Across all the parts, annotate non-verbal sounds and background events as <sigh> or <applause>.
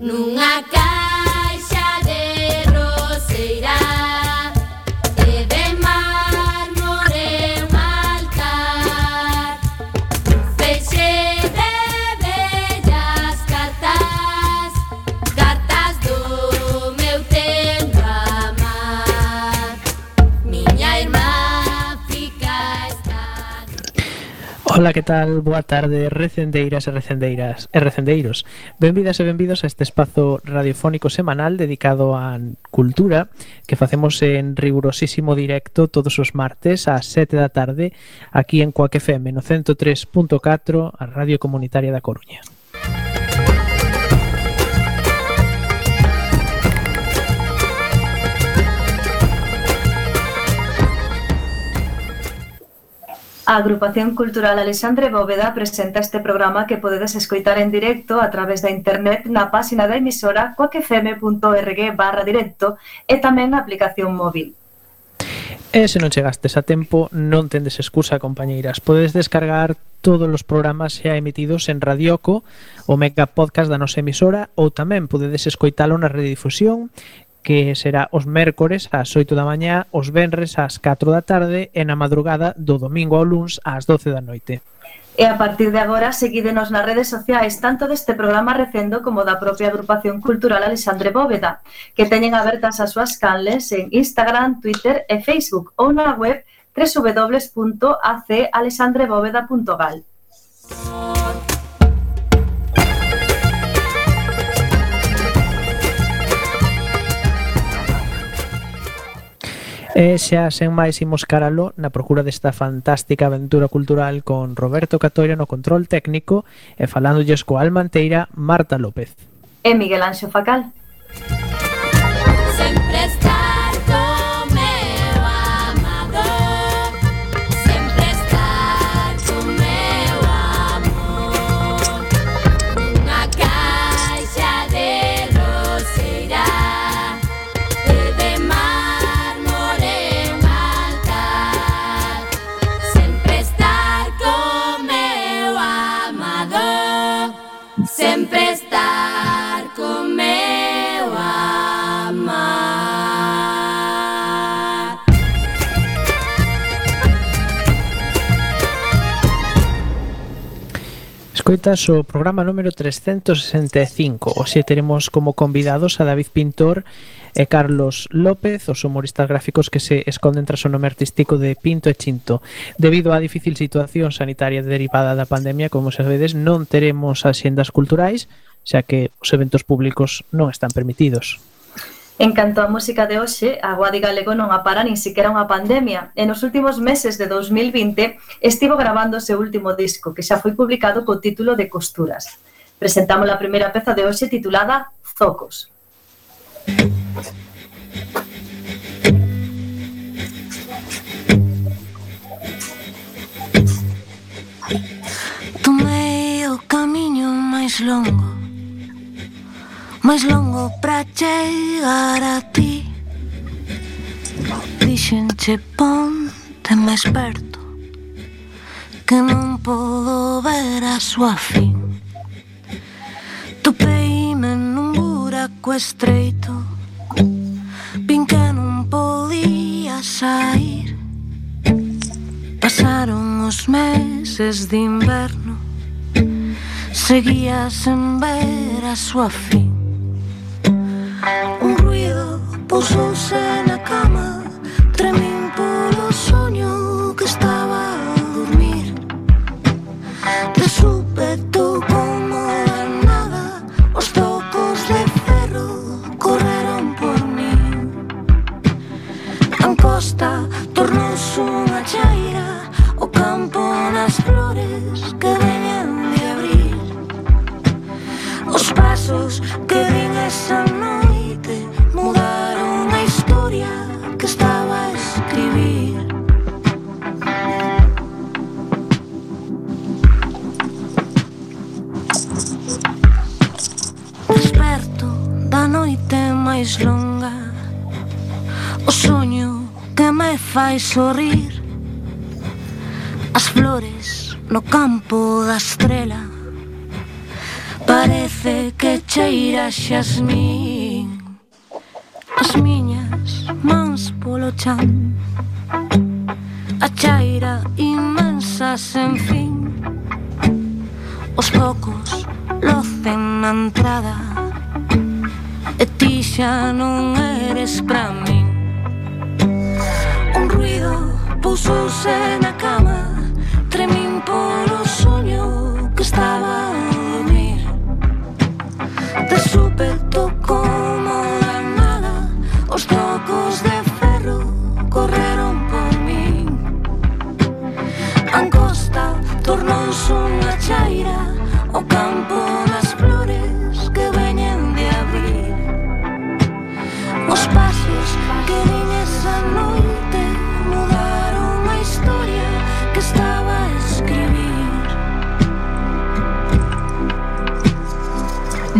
Nunca Ola, que tal? Boa tarde, recendeiras e recendeiras e recendeiros. Benvidas e benvidos a este espazo radiofónico semanal dedicado á cultura que facemos en rigurosísimo directo todos os martes ás 7 da tarde aquí en Coac FM no 103.4, a Radio Comunitaria da Coruña. A Agrupación Cultural Alexandre Bóveda presenta este programa que podedes escoitar en directo a través da internet na páxina da emisora coaquefm.org barra directo e tamén na aplicación móvil. E se non chegastes a tempo, non tendes excusa, compañeiras. Podes descargar todos os programas xa emitidos en Radioco, o Mega Podcast da nosa emisora, ou tamén podedes escoitalo na redifusión que será os mércores ás 8 da mañá, os venres ás 4 da tarde e na madrugada do domingo ao luns ás 12 da noite. E a partir de agora, seguídenos nas redes sociais tanto deste programa Recendo como da propia agrupación cultural Alexandre Bóveda, que teñen abertas as súas canles en Instagram, Twitter e Facebook ou na web www.acalexandrebóveda.gal. Música E xa sen máis imos caralo na procura desta fantástica aventura cultural con Roberto Catoira no control técnico e falándolles co alma anteira Marta López. E Miguel Anxo Facal. Sempre está Escoitas o programa número 365 Oxe teremos como convidados a David Pintor e Carlos López Os humoristas gráficos que se esconden tras o nome artístico de Pinto e Chinto. Debido á difícil situación sanitaria derivada da pandemia Como vedes, non teremos axendas culturais Xa que os eventos públicos non están permitidos. En canto á música de hoxe, a Guadi Galego non apara nin siquiera unha pandemia. E nos últimos meses de 2020 estivo grabando o seu último disco, que xa foi publicado co título de Costuras. Presentamos a primeira peza de hoxe titulada Zocos. Tomei o camiño máis longo máis longo para chegar a ti. Dixenche ponte máis perto Que non podo ver a súa fin. Topeime nun buraco estreito Vin que non podía sair. Pasaron os meses de inverno Seguía sen ver a súa fin. Un ruido puso en la cama, tremendo. fai sorrir As flores no campo da estrela. Parece que cheira xasmín As miñas mans polo chan. A chaira inmensa sen fin. Os focos locen na entrada. E ti xa non eres pra min un ruido Pousouse na cama Tremí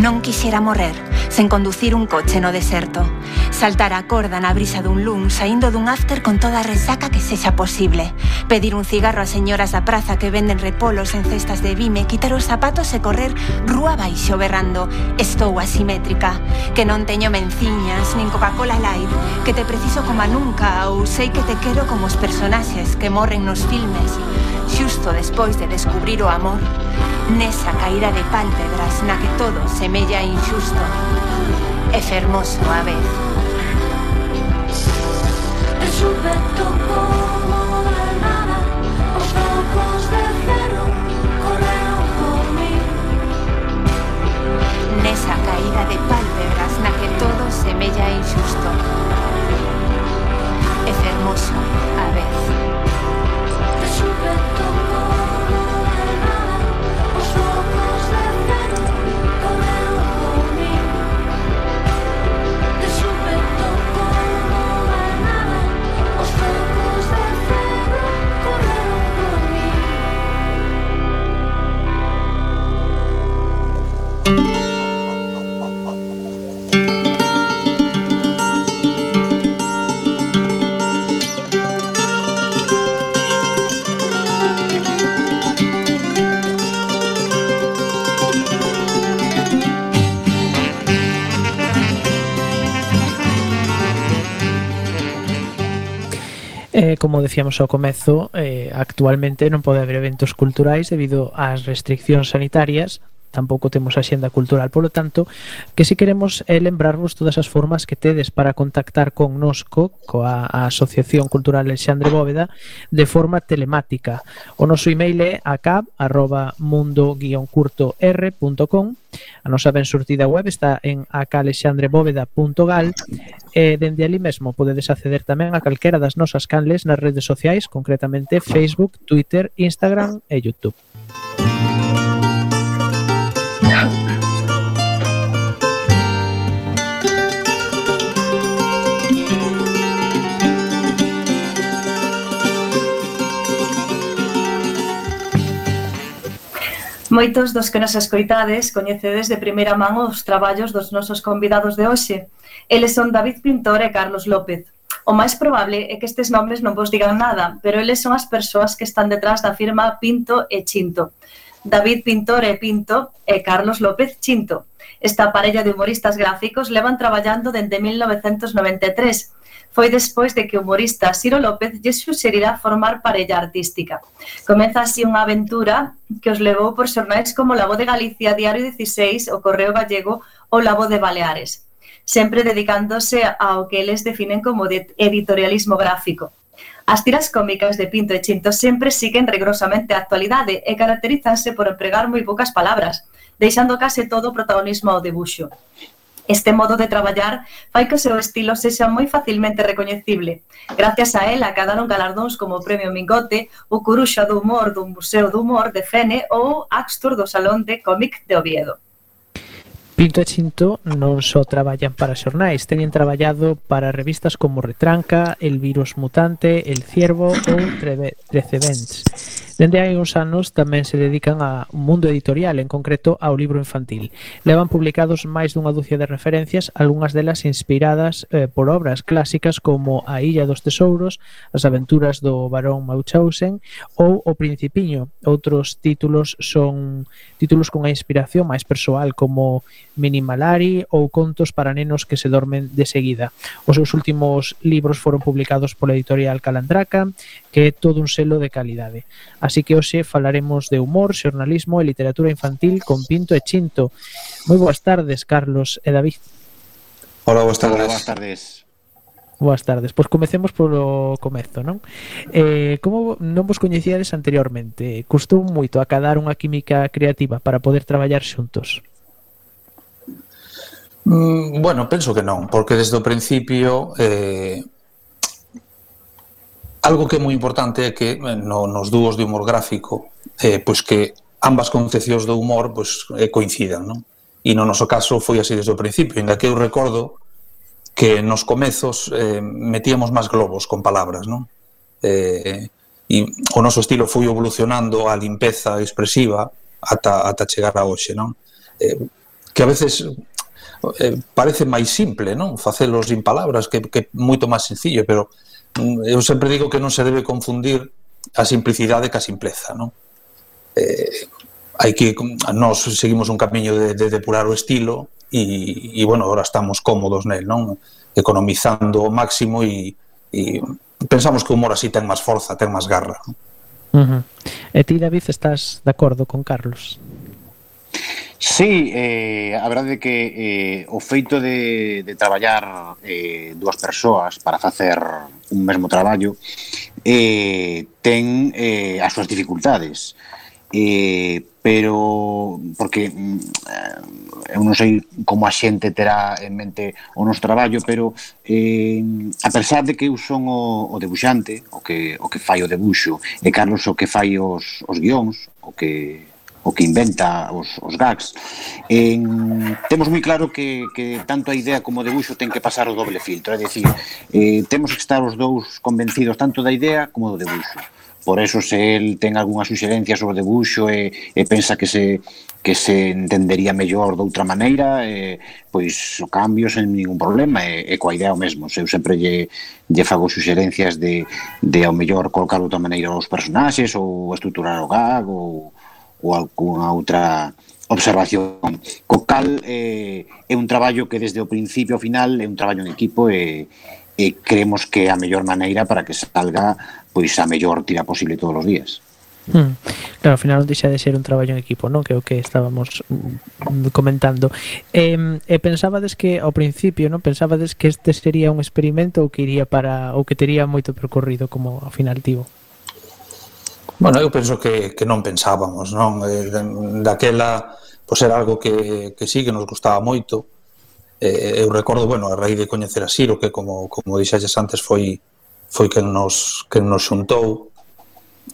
Non quixera morrer sen conducir un coche no deserto. Saltar a corda na brisa dun lun saindo dun after con toda a resaca que sexa posible. Pedir un cigarro a señoras da praza que venden repolos en cestas de vime, quitar os zapatos e correr rúa baixo berrando. Estou asimétrica, que non teño menciñas nin Coca-Cola Light, que te preciso como nunca ou sei que te quero como os personaxes que morren nos filmes xusto despois de descubrir o amor Nesa caída de pálpebras na que todo semella injusto E fermoso a vez. E súpeto como a nada Os focos de cero correron por mí. Nesa caída de pálpebras na que todo semella injusto E fermoso a vez. she read the como decíamos ao comezo, eh, actualmente non pode haber eventos culturais debido ás restriccións sanitarias tampouco temos axenda cultural. Polo tanto, que si queremos é lembrarvos todas as formas que tedes para contactar con nosco, coa a Asociación Cultural Alexandre Bóveda, de forma telemática. O noso email é acab.mundo-curtor.com A nosa ben surtida web está en acalexandrebóveda.gal e dende ali mesmo podedes acceder tamén a calquera das nosas canles nas redes sociais, concretamente Facebook, Twitter, Instagram e Youtube. Moitos dos que nos escoitades coñecedes de primeira man os traballos dos nosos convidados de hoxe. Eles son David Pintor e Carlos López. O máis probable é que estes nomes non vos digan nada, pero eles son as persoas que están detrás da firma Pinto e Chinto. David Pintore Pinto e Carlos López Chinto. Esta parella de humoristas gráficos levan traballando dende 1993. Foi despois de que o humorista Ciro López lle suxerirá formar parella artística. Comeza así unha aventura que os levou por xornais como La Voz de Galicia, Diario 16, o Correo Gallego ou La Voz de Baleares sempre dedicándose ao que eles definen como de editorialismo gráfico. As tiras cómicas de Pinto e Chinto sempre siguen rigorosamente a actualidade e caracterízanse por empregar moi poucas palabras, deixando case todo o protagonismo ao debuxo. Este modo de traballar fai que o seu estilo sexa moi facilmente recoñecible. Gracias a él acadaron galardóns como o Premio Mingote, o Curuxa do Humor do Museo do Humor de Fene ou Axtur do Salón de Cómic de Oviedo. Pinto e Chinto non só traballan para xornais, teñen traballado para revistas como Retranca, El Virus Mutante, El Ciervo ou Trecedents. Dende hai uns anos tamén se dedican a un mundo editorial, en concreto ao libro infantil. Levan publicados máis dunha dúcia de referencias, algunhas delas inspiradas eh, por obras clásicas como A Illa dos Tesouros, As aventuras do Barón Mauchausen ou O Principiño. Outros títulos son títulos cunha inspiración máis persoal como Minimalari ou Contos para nenos que se dormen de seguida. Os seus últimos libros foron publicados pola editorial Calandraca, que é todo un selo de calidade. Así que hoxe falaremos de humor, xornalismo e literatura infantil con Pinto e Chinto. Moi boas tardes, Carlos e David. Hola, boas tardes. Hola, boas tardes. Boas tardes. Pois comecemos polo comezo, non? Eh, como non vos coñecíades anteriormente, custou moito acadar unha química creativa para poder traballar xuntos? Mm, bueno, penso que non, porque desde o principio eh, Algo que é moi importante é que eh, no, nos dúos de humor gráfico eh, pois que ambas concepcións do humor pois, eh, coincidan, non? E no noso caso foi así desde o principio, ainda que eu recordo que nos comezos eh, metíamos máis globos con palabras, non? Eh, e o noso estilo foi evolucionando a limpeza expresiva ata, ata chegar a hoxe, non? Eh, que a veces eh, parece máis simple, non? Facelos sin palabras, que, que moito máis sencillo, pero eu sempre digo que non se debe confundir a simplicidade ca simpleza, non? Eh, hai que nós seguimos un camiño de, de depurar o estilo e, e bueno, agora estamos cómodos nel, non? Economizando o máximo e, e pensamos que o humor así ten máis forza, ten máis garra. Non? Uh -huh. E ti, David, estás de acordo con Carlos? Sí, eh, a verdade é que eh, o feito de, de traballar eh, dúas persoas para facer un mesmo traballo eh, ten eh, as súas dificultades. Eh, pero porque eh, eu non sei como a xente terá en mente o noso traballo, pero eh, a pesar de que eu son o, o debuxante, o que, o que fai o debuxo, e Carlos o que fai os, os guións, o que o que inventa os, os gags. En, temos moi claro que, que tanto a idea como o debuxo ten que pasar o doble filtro, é dicir, eh, temos que estar os dous convencidos tanto da idea como do debuxo. Por eso se el ten algunha suxerencia sobre o debuxo e, e pensa que se que se entendería mellor de outra maneira, eh, pois o cambio sen ningún problema, e, e coa idea o mesmo. Eu sempre lle, lle fago suxerencias de, de ao mellor colocar outra maneira os personaxes ou estruturar o gag ou, algunha outra observación. Co cal eh, é un traballo que desde o principio ao final é un traballo en equipo e, e creemos que é a mellor maneira para que salga pois a mellor tira posible todos os días. Hmm. Claro, ao final non deixa de ser un traballo en equipo, non? Que é o que estábamos mm, comentando. E, e pensabades que ao principio, non? Pensabades que este sería un experimento ou que iría para ou que tería moito percorrido como ao final tivo. Bueno, eu penso que, que non pensábamos, non? Eh, daquela, pois era algo que, que sí, que nos gustaba moito. Eh, eu recordo, bueno, a raíz de coñecer a Siro, que como, como dixaxes antes foi foi quen nos, quen nos xuntou.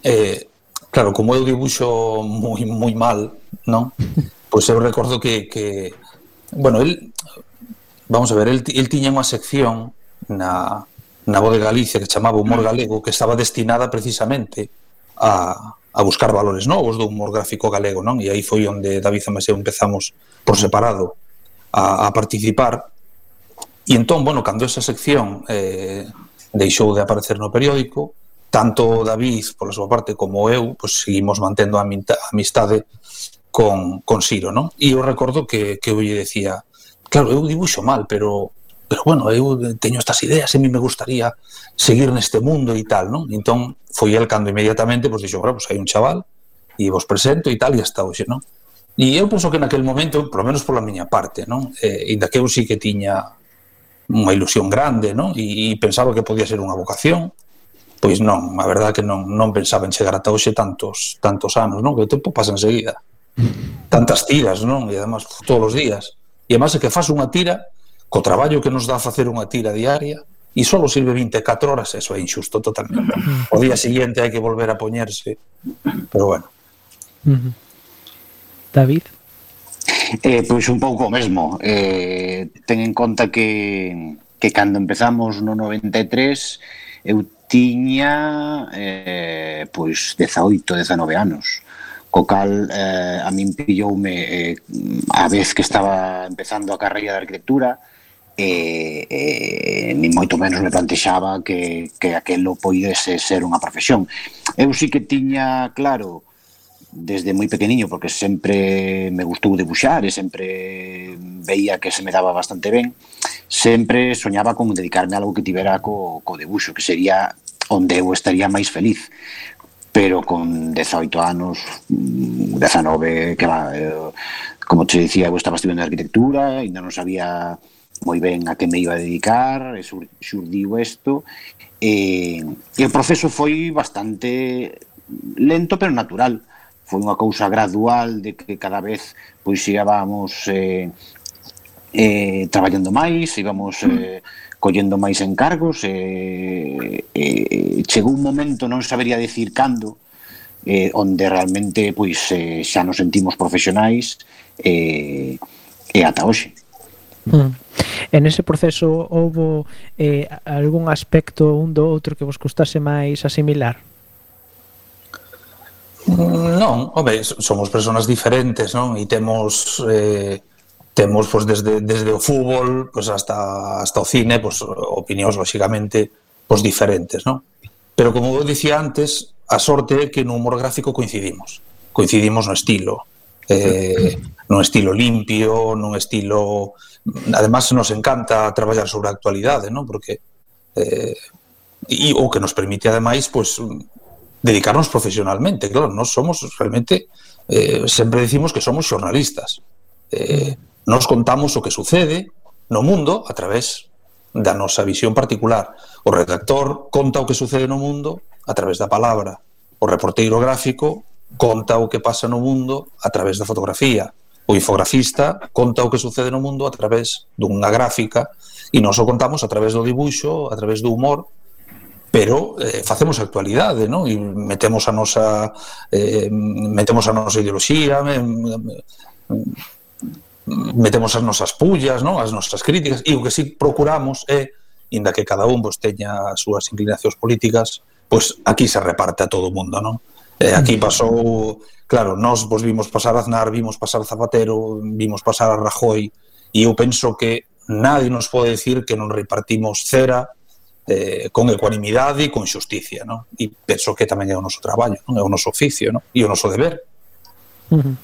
Eh, claro, como eu dibuixo moi, moi mal, non? Pois eu recordo que, que bueno, el, vamos a ver, el, el tiña unha sección na, na Voz de Galicia que chamaba Humor Galego, que estaba destinada precisamente a, a buscar valores novos do humor gráfico galego, non? E aí foi onde David Amaseu empezamos por separado a, a participar. E entón, bueno, cando esa sección eh, deixou de aparecer no periódico, tanto David, pola súa parte, como eu, pues, seguimos mantendo a amistade con, con Siro, non? E eu recordo que, que eu lle decía, claro, eu dibuixo mal, pero pero bueno, eu teño estas ideas e mi me gustaría seguir neste mundo e tal, non? Entón, foi el cando inmediatamente, pois dixo, bueno, pues, pois, hai un chaval e vos presento e tal, e hasta hoxe, non? E eu penso que naquel momento, polo menos pola miña parte, non? Eh, inda que eu sí que tiña unha ilusión grande, non? E, e pensaba que podía ser unha vocación, pois non, a verdade que non, non pensaba en chegar ata hoxe tantos, tantos anos, non? Que o tempo pasa enseguida. Tantas tiras, non? E además todos os días. E además é que faz unha tira co traballo que nos dá facer unha tira diaria, e só sirve 24 horas, eso é injusto totalmente. O día seguinte hai que volver a poñerse, pero bueno. David? Eh, pois un pouco o mesmo. Eh, ten en conta que, que cando empezamos no 93 eu tiña eh, pois 18, 19 anos. Co cal, eh, a min pilloume eh, a vez que estaba empezando a carreira de arquitectura, e, e ni moito menos me plantexaba que, que aquelo poidese ser unha profesión. Eu sí que tiña claro desde moi pequeniño porque sempre me gustou debuxar e sempre veía que se me daba bastante ben sempre soñaba con dedicarme a algo que tivera co, co debuxo que sería onde eu estaría máis feliz pero con 18 anos 19 que va, eh, como te dicía eu estaba estudiando arquitectura e non sabía moi ben a que me iba a dedicar, e sur, surdiu isto, e, e o proceso foi bastante lento pero natural. Foi unha cousa gradual de que cada vez pois íbamos eh, eh, traballando máis, íbamos eh, collendo máis encargos, e, eh, eh, chegou un momento, non sabería decir cando, eh, onde realmente pois eh, xa nos sentimos profesionais eh, e ata hoxe. Mm. En ese proceso houbo eh, algún aspecto un do outro que vos custase máis asimilar? Mm, non, home, somos personas diferentes, non? E temos eh, temos pois desde desde o fútbol, pois hasta hasta o cine, pois opinións lógicamente pois diferentes, non? Pero como vos dicía antes, a sorte é que no humor gráfico coincidimos. Coincidimos no estilo, eh, no estilo limpio, nun estilo además nos encanta traballar sobre a actualidade, non? Porque eh, e o que nos permite ademais pois pues, dedicarnos profesionalmente, claro, nós somos realmente eh, sempre decimos que somos xornalistas. Eh, nos contamos o que sucede no mundo a través da nosa visión particular. O redactor conta o que sucede no mundo a través da palabra. O reporteiro gráfico conta o que pasa no mundo a través da fotografía o infografista conta o que sucede no mundo a través dunha gráfica e nós o contamos a través do dibuixo, a través do humor, pero eh, facemos actualidade, non? E metemos a nosa eh, metemos a nosa ideoloxía, me, me, metemos as nosas pullas, non? As nosas críticas e o que si procuramos é inda que cada un vos teña as súas inclinacións políticas, pois aquí se reparte a todo o mundo, non? Eh, aquí pasou, claro, nós vos vimos pasar Aznar, vimos pasar Zapatero, vimos pasar a Rajoy, e eu penso que nadie nos pode decir que non repartimos cera eh, con ecuanimidade e con xusticia, non? E penso que tamén é o noso traballo, non? é o noso oficio, non? e o noso deber. Uh -huh.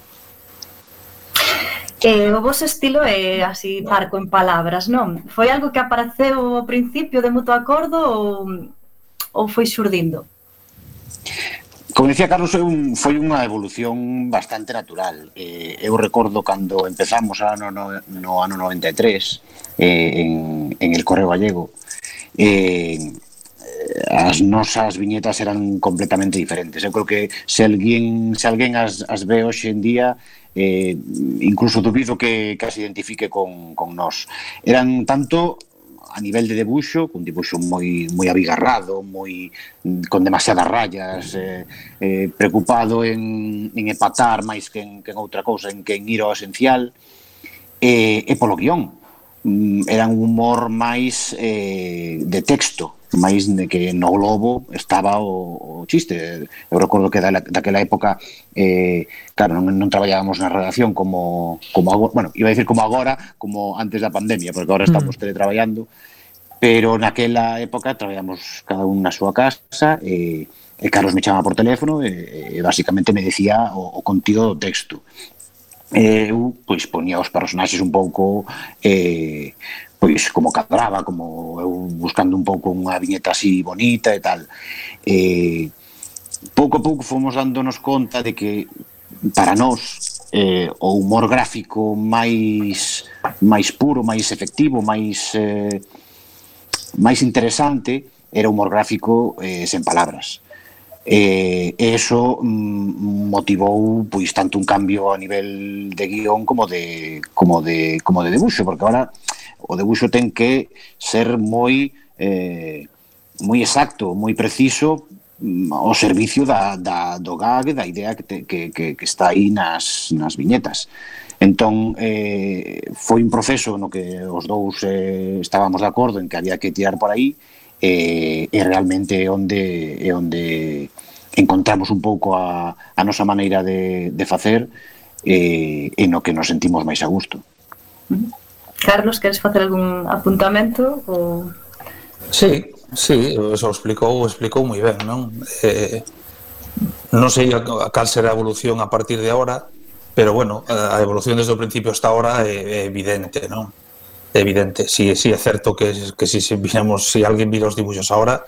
Eh, o vosso estilo é así parco en palabras, non? Foi algo que apareceu ao principio de mutuo acordo ou, ou foi xurdindo? Como dicía Carlos, foi, un, foi unha evolución bastante natural. Eh, eu recordo cando empezamos ano, no, no ano 93 eh, en, en el Correo Gallego, eh, as nosas viñetas eran completamente diferentes. Eu creo que se alguén, se alguén as, as ve hoxe en día, eh, incluso dubido que, que as identifique con, con nós. Eran tanto a nivel de debuxo, cun debuxo moi moi abigarrado, moi mm, con demasiadas rayas, eh, eh, preocupado en, en empatar máis que en, que en outra cousa, en que en ir ao esencial, eh, e polo guión. Mm, era un humor máis eh, de texto, máis de que no Globo estaba o, o chiste. Eu recordo que da, daquela época, eh, claro, non, non traballábamos na redacción como, como agora, bueno, iba a decir como agora, como antes da pandemia, porque agora estamos mm. teletraballando, pero naquela época traballamos cada un na súa casa e, e Carlos me chamaba por teléfono e, e basicamente me decía o, o contido do texto eu pois ponía os personaxes un pouco eh, pois como cadraba, como eu buscando un pouco unha viñeta así bonita e tal. Eh, pouco a pouco fomos dándonos conta de que para nós eh, o humor gráfico máis máis puro, máis efectivo, máis eh, máis interesante era humor gráfico eh, sen palabras. E eh, eso mm, motivou pois tanto un cambio a nivel de guión como de como de como de debuxo, porque agora o debuxo ten que ser moi eh, moi exacto, moi preciso mm, ao servicio da, da, do gag, da idea que, te, que, que, que está aí nas, nas viñetas. Entón, eh, foi un proceso no que os dous eh, estábamos de acordo en que había que tirar por aí eh, e realmente é onde, é onde encontramos un pouco a, a nosa maneira de, de facer eh, e no que nos sentimos máis a gusto. Carlos, queres facer algún apuntamento? Ou... Sí, sí, eso explicou, explicou moi ben, non? Eh, non sei a, a cal será a evolución a partir de agora, pero bueno, a evolución desde o principio hasta agora é, é evidente, non? É evidente. Si, si é certo que, que si, si, viramos, si alguén vira os dibuixos agora,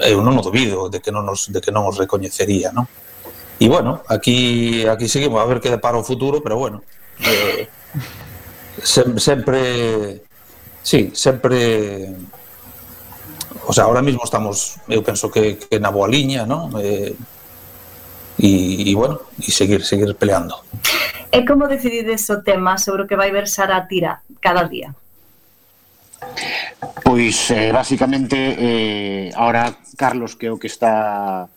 eu non o dubido de que non os, de que non os recoñecería, non? E bueno, aquí aquí seguimos a ver que depara o futuro, pero bueno, eh, Sem, sempre sí, sempre o sea, ahora mismo estamos eu penso que, que na boa liña non? Eh, e, e bueno e seguir, seguir peleando E como decidides o tema sobre o que vai versar a tira cada día? Pois, eh, basicamente, eh, ahora Carlos, que é o que está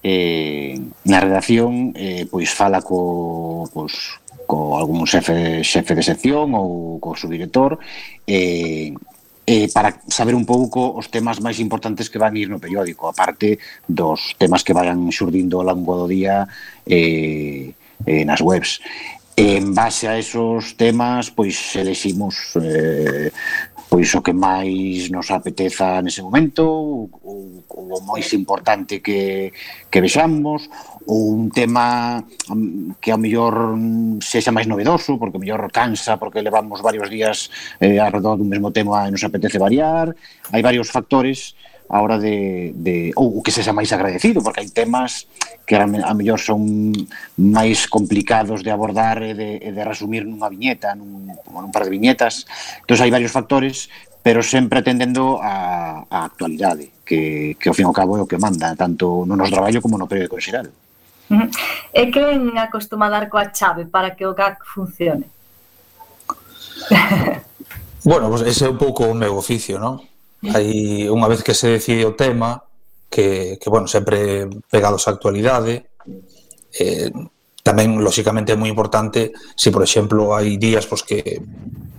eh, na redacción, eh, pois fala co, pois, co algún xefe, xefe de sección ou co subdirector eh, eh, para saber un pouco os temas máis importantes que van ir no periódico, aparte dos temas que vayan xurdindo ao longo do día eh, eh, nas webs. En base a esos temas, pois eleximos eh, pois o que máis nos apeteza nese momento ou, ou o máis importante que, que vexamos ou un tema mm, que ao mellor sexa máis novedoso porque ao mellor cansa porque levamos varios días eh, alrededor dun mesmo tema e nos apetece variar. Hai varios factores a hora de, de ou que sexa máis agradecido, porque hai temas que a, a mellor son máis complicados de abordar e de, e de resumir nunha viñeta, nun, nun par de viñetas. Entón, hai varios factores, pero sempre atendendo a, a actualidade, que, que ao fin e ao cabo é o que manda, tanto no noso traballo como no periódico en xeral. E quen acostuma dar coa chave para que o GAC funcione? bueno, pues ese é un pouco o meu oficio, non? Aí, unha vez que se decide o tema, que, que bueno, sempre pegados á actualidade, eh, tamén, lóxicamente, é moi importante se, si, por exemplo, hai días pois, que,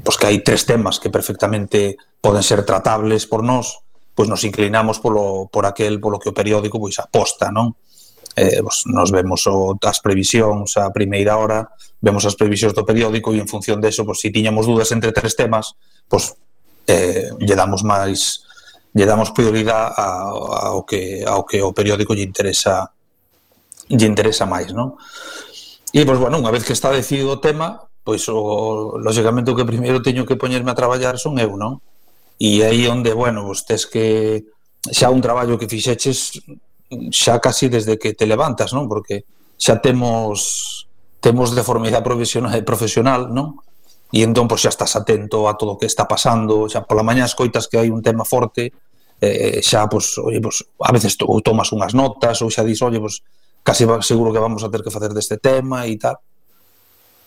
pois, que hai tres temas que perfectamente poden ser tratables por nós, pois nos inclinamos polo, por aquel polo que o periódico pois aposta, non? eh, pues, nos vemos o, as previsións a primeira hora, vemos as previsións do periódico e en función deso, pues, se si tiñamos dúdas entre tres temas, pues, eh, lle damos máis lle damos prioridade ao que ao que o periódico lle interesa lle interesa máis, non? E, pois, bueno, unha vez que está decidido o tema, pois, o, lógicamente, o que primeiro teño que poñerme a traballar son eu, non? E aí onde, bueno, vos tes que xa un traballo que fixeches xa casi desde que te levantas, non? Porque xa temos temos deformidade profesional, profesional non? e entón pois, xa estás atento a todo o que está pasando, xa pola mañá escoitas que hai un tema forte, eh, xa, pois, oye, pois, a veces to, tomas unhas notas, ou xa dis, oye, pois, case seguro que vamos a ter que facer deste tema e tal.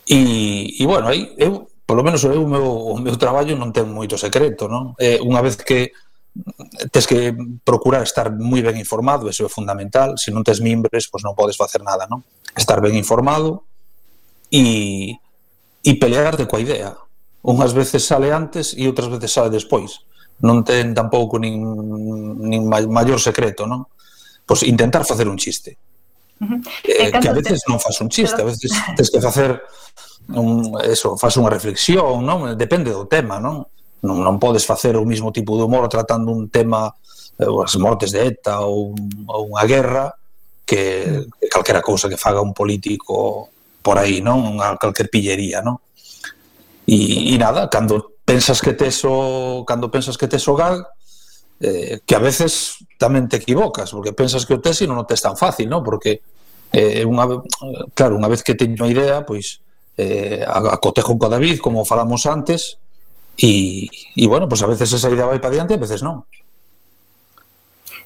E, e bueno, aí, eu, polo menos eu, o meu, o meu traballo non ten moito secreto, non? Eh, unha vez que tes que procurar estar moi ben informado, eso é fundamental, se non tes mimbres, pois non podes facer nada, non? Estar ben informado e e pelearte coa idea. Unhas veces sale antes e outras veces sale despois. Non ten tampouco nin, nin maior secreto, non? Pois intentar facer un chiste. Uh -huh. Eh, que a veces te... non faz un chiste, a veces tens que facer un, eso, faz unha reflexión, non? Depende do tema, non? Non, non podes facer o mismo tipo de humor tratando un tema eh, as mortes de ETA ou, ou unha guerra que, que calquera cousa que faga un político por aí, non? Unha calquer pillería, non? E, e nada, cando pensas que tes o cando pensas que tes o gag, eh, que a veces tamén te equivocas, porque pensas que o tes e non o tes tan fácil, non? Porque eh, unha, claro, unha vez que teño a idea, pois eh, acotejo co David, como falamos antes, e, e bueno, pois a veces esa idea vai para diante, a veces non.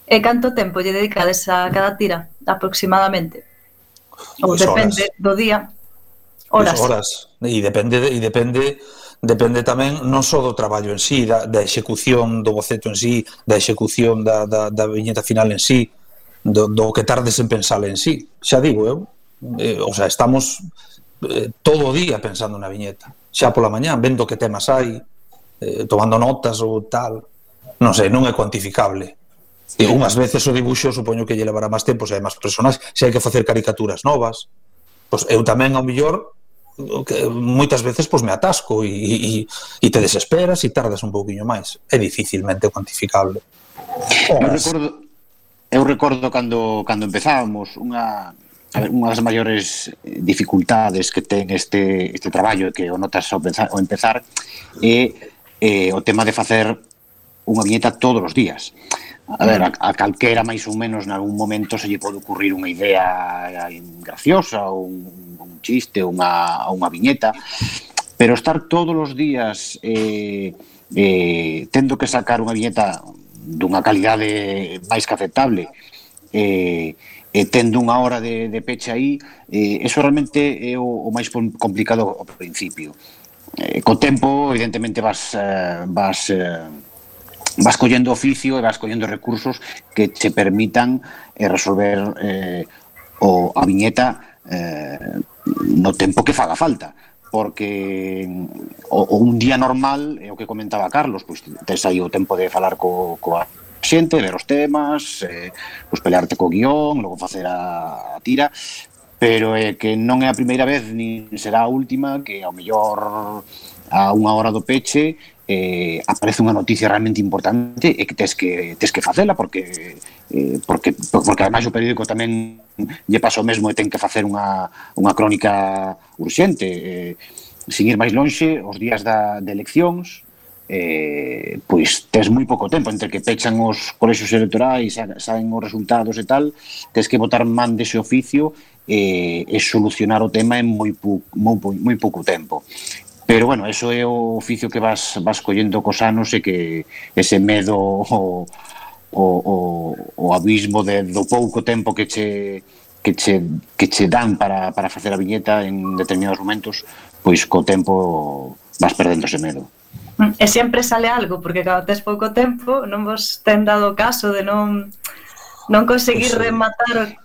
E canto tempo lle dedicades a cada tira, aproximadamente? Ou pues depende horas. do día. Horas. Pues horas. E depende, e depende depende tamén non só do traballo en sí, da, da execución do boceto en sí, da execución da, da, da viñeta final en sí, do, do que tardes en pensar en sí. Xa digo eu, eh, o sea, estamos eh, todo o día pensando na viñeta. Xa pola mañá, vendo que temas hai, eh, tomando notas ou tal. Non sei, non é cuantificable E unhas veces o dibuxo supoño que lle levará máis tempo, se hai máis personas, se hai que facer caricaturas novas. Pois eu tamén ao mellor que moitas veces pois me atasco e, e, e te desesperas e tardas un pouquiño máis. É dificilmente cuantificable. Eu recordo, eu recordo cando cando empezábamos unha a ver, unha das maiores dificultades que ten este este traballo que o notas ao, pensar, ao empezar é, é o tema de facer unha viñeta todos os días. A ver, a, a calquera máis ou menos algún momento se lle pode ocurrir unha idea eh, graciosa ou un, un chiste ou unha, unha viñeta, pero estar todos os días eh, eh, tendo que sacar unha viñeta dunha calidade máis que aceptable eh, e tendo unha hora de, de peche aí, eh, eso realmente é o, o máis complicado ao principio. Eh, co tempo, evidentemente, vas, eh, vas eh, vas collendo oficio e vas collendo recursos que te permitan eh, resolver eh, o a viñeta eh, no tempo que faga falta porque o, o un día normal é o que comentaba Carlos, pois tes aí o tempo de falar co, coa xente, ver os temas, eh, pois pelearte co guión, logo facer a, a tira, pero é eh, que non é a primeira vez nin será a última que ao mellor a unha hora do peche eh, aparece unha noticia realmente importante e que tes que tes que facela porque eh, porque porque ademais o periódico tamén lle pasa o mesmo e ten que facer unha unha crónica urxente. Eh, sin ir máis lonxe, os días da de eleccións eh, pois tes moi pouco tempo entre que pechan os colexios electorais saen os resultados e tal tes que votar man dese oficio eh, e solucionar o tema en moi, moi, moi pouco tempo Pero bueno, eso é o oficio que vas vas collendo cos anos e que ese medo o, o, o, o abismo de, do pouco tempo que che que che, que che dan para, para facer a viñeta en determinados momentos, pois co tempo vas perdendo ese medo. Mm, e sempre sale algo, porque cando tes pouco tempo non vos ten dado caso de non non conseguir rematar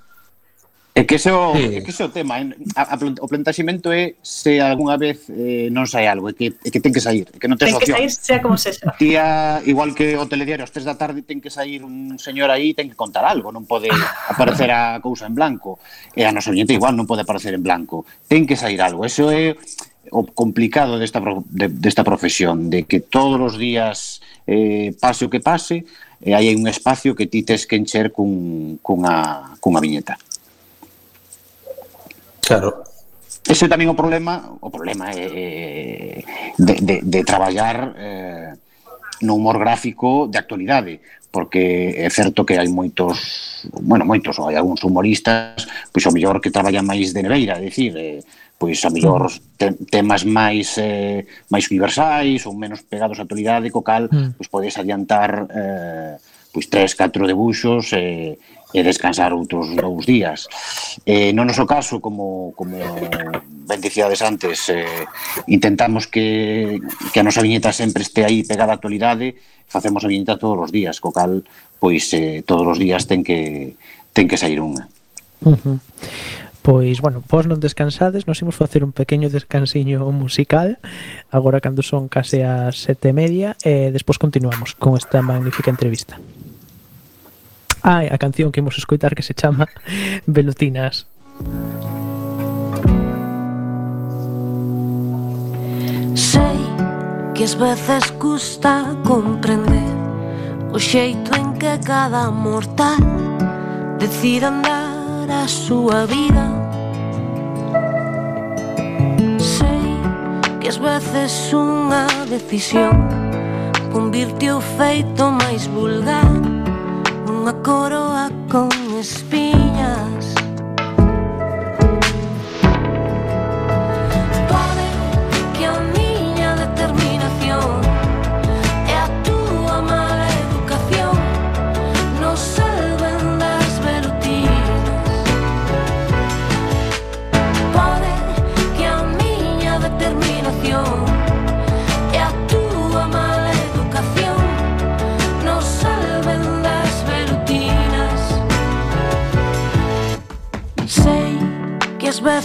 É que iso, sí. é que iso o tema, eh. a, a, o plantaximento é se algunha vez eh, non sai algo, é que, é que ten que sair, é que non tes ten opción. Ten que sair sea como sexa. Tía, igual que o telediario, as 3 da tarde ten que sair un señor aí, ten que contar algo, non pode aparecer a cousa en blanco. E a noso oñente igual non pode aparecer en blanco. Ten que sair algo, eso é o complicado desta, de, desta profesión, de que todos os días eh, pase o que pase, e hai un espacio que ti tes que encher cun, cunha, cunha viñeta. Claro. Ese tamén o problema, o problema é, de, de, de traballar eh, no humor gráfico de actualidade, porque é certo que hai moitos, bueno, moitos, ou hai algúns humoristas, pois o mellor que traballan máis de neveira, é dicir, eh, pois a mellor mm. te, temas máis eh, máis universais ou menos pegados á actualidade, co cal mm. pois podes adiantar eh, pois tres, catro debuxos e, e descansar outros dous días. Eh, no noso caso, como, como ben dicíades antes, eh, intentamos que, que a nosa viñeta sempre este aí pegada á actualidade, facemos a viñeta todos os días, co cal, pois eh, todos os días ten que, ten que sair unha. Uh -huh. Pois, bueno, vos non descansades, nos imos facer un pequeno descansiño musical agora cando son case as sete e media e despois continuamos con esta magnífica entrevista. Ah, a canción que imos escoitar que se chama <laughs> Velutinas. Sei que as veces custa comprender o xeito en que cada mortal decide andar a súa vida. Sei que as veces unha decisión Convirte o feito máis vulgar. Unha coroa con espiñas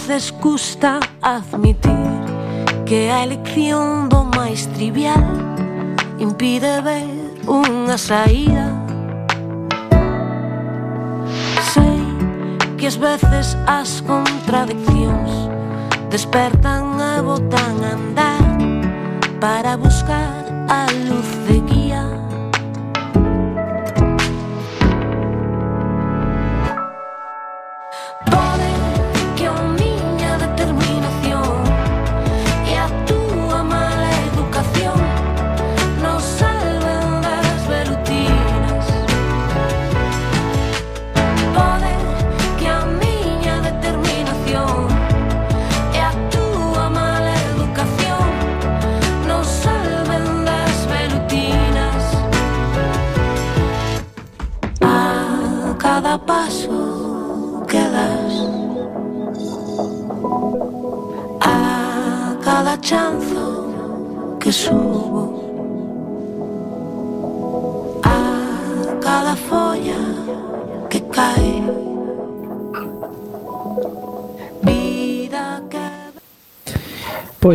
veces custa admitir que a elección do máis trivial impide ver unha saída. Sei que as veces as contradiccións despertan e botan a andar para buscar a luz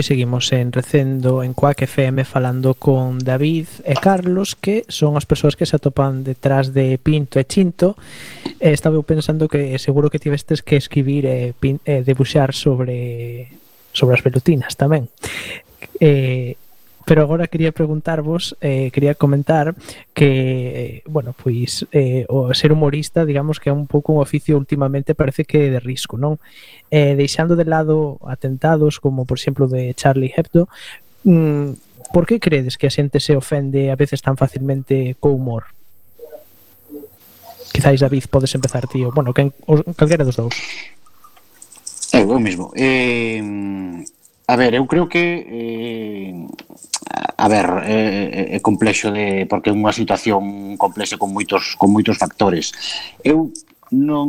pois seguimos en Recendo, en Quack FM, falando con David e Carlos, que son as persoas que se atopan detrás de Pinto e Chinto. E estaba pensando que seguro que tivestes que escribir e, pin, e debuxar sobre sobre as pelutinas tamén. Eh, pero agora quería preguntarvos, eh, quería comentar que, bueno, pois eh, o ser humorista, digamos que é un pouco un oficio últimamente parece que de risco, non? Eh, deixando de lado atentados como, por exemplo, de Charlie Hebdo, mm, por que credes que a xente se ofende a veces tan facilmente co humor? Quizáis, David, podes empezar, tío. Bueno, quen, calquera dos dous. Eu, eu mesmo. Eh, A ver, eu creo que eh, a ver, é, é complexo de porque é unha situación complexa con moitos con moitos factores. Eu non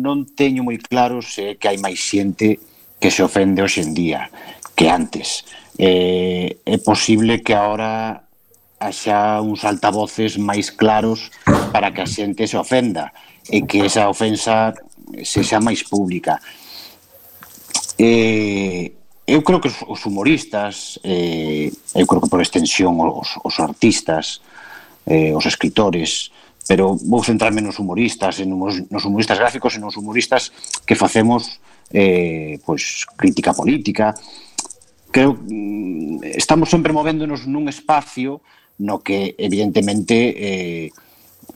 non teño moi claro se que hai máis xente que se ofende hoxe en día que antes. Eh, é posible que agora haxa uns altavoces máis claros para que a xente se ofenda e que esa ofensa se xa máis pública. Eh, eu creo que os, humoristas, eh, eu creo que por extensión os, os artistas, eh, os escritores, pero vou centrarme nos humoristas, en humos, nos humoristas gráficos e nos humoristas que facemos eh, pois, crítica política. Creo mm, estamos sempre movéndonos nun espacio no que evidentemente eh,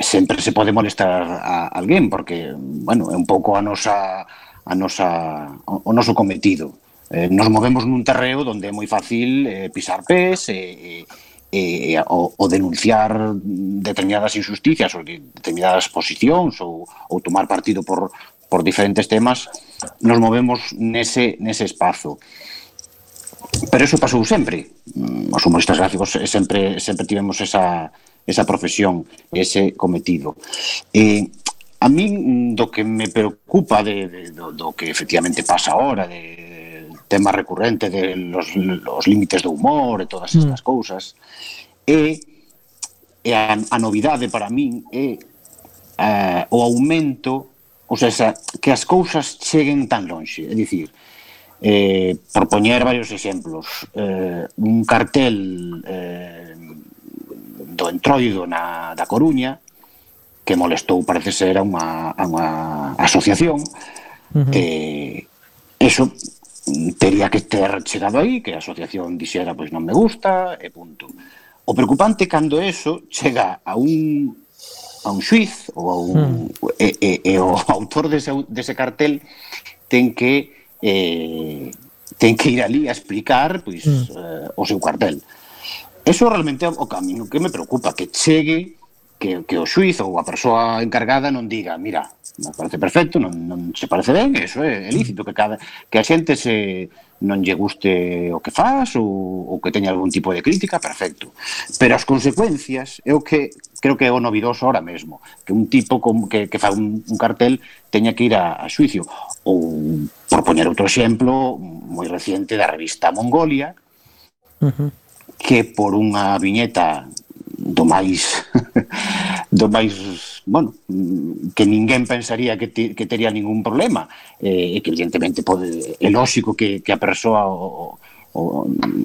sempre se pode molestar a alguén porque, bueno, é un pouco a nosa a nosa o, o noso cometido Eh, nos movemos nun terreo onde é moi fácil eh, pisar pés e eh, eh, o, o denunciar determinadas injusticias ou determinadas posicións ou, ou tomar partido por, por diferentes temas nos movemos nese, nese espazo. Pero eso pasou sempre. Mm, os humoristas gráficos sempre sempre tivemos esa, esa profesión ese cometido. E eh, a min do que me preocupa de, de, do, do que efectivamente pasa ahora de, de tema recurrente de los, los límites do humor e todas mm. estas mm. cousas. E, e a, a novidade para min é eh, o aumento, ou sea, que as cousas cheguen tan lonxe, é dicir, eh, por poñer varios exemplos, eh, un cartel eh, do entroido na, da Coruña, que molestou, parece ser, a unha, a unha asociación, uh -huh. eh, eso tería que ter chegado aí, que a asociación dixera pois non me gusta, e punto. O preocupante cando eso chega a un a un xuiz ou a un mm. e, e, e o <laughs> autor dese, dese cartel ten que eh, ten que ir ali a explicar pois mm. eh, o seu cartel. Eso realmente é o camiño que me preocupa, que chegue que, que o xuiz ou a persoa encargada non diga, mira, me parece perfecto, non, non se parece ben, eso é, é lícito que cada que a xente se non lle guste o que faz ou, ou que teña algún tipo de crítica, perfecto. Pero as consecuencias é o que creo que é o novidoso ahora mesmo, que un tipo con, que, que fa un, un cartel teña que ir a, a xuicio. Ou, por poñer outro exemplo, moi reciente da revista Mongolia, uh -huh. que por unha viñeta do máis <laughs> do máis, bueno, que ninguén pensaría que, te, que tería ningún problema. Eh, e que evidentemente pode, é lógico que, que a persoa o, o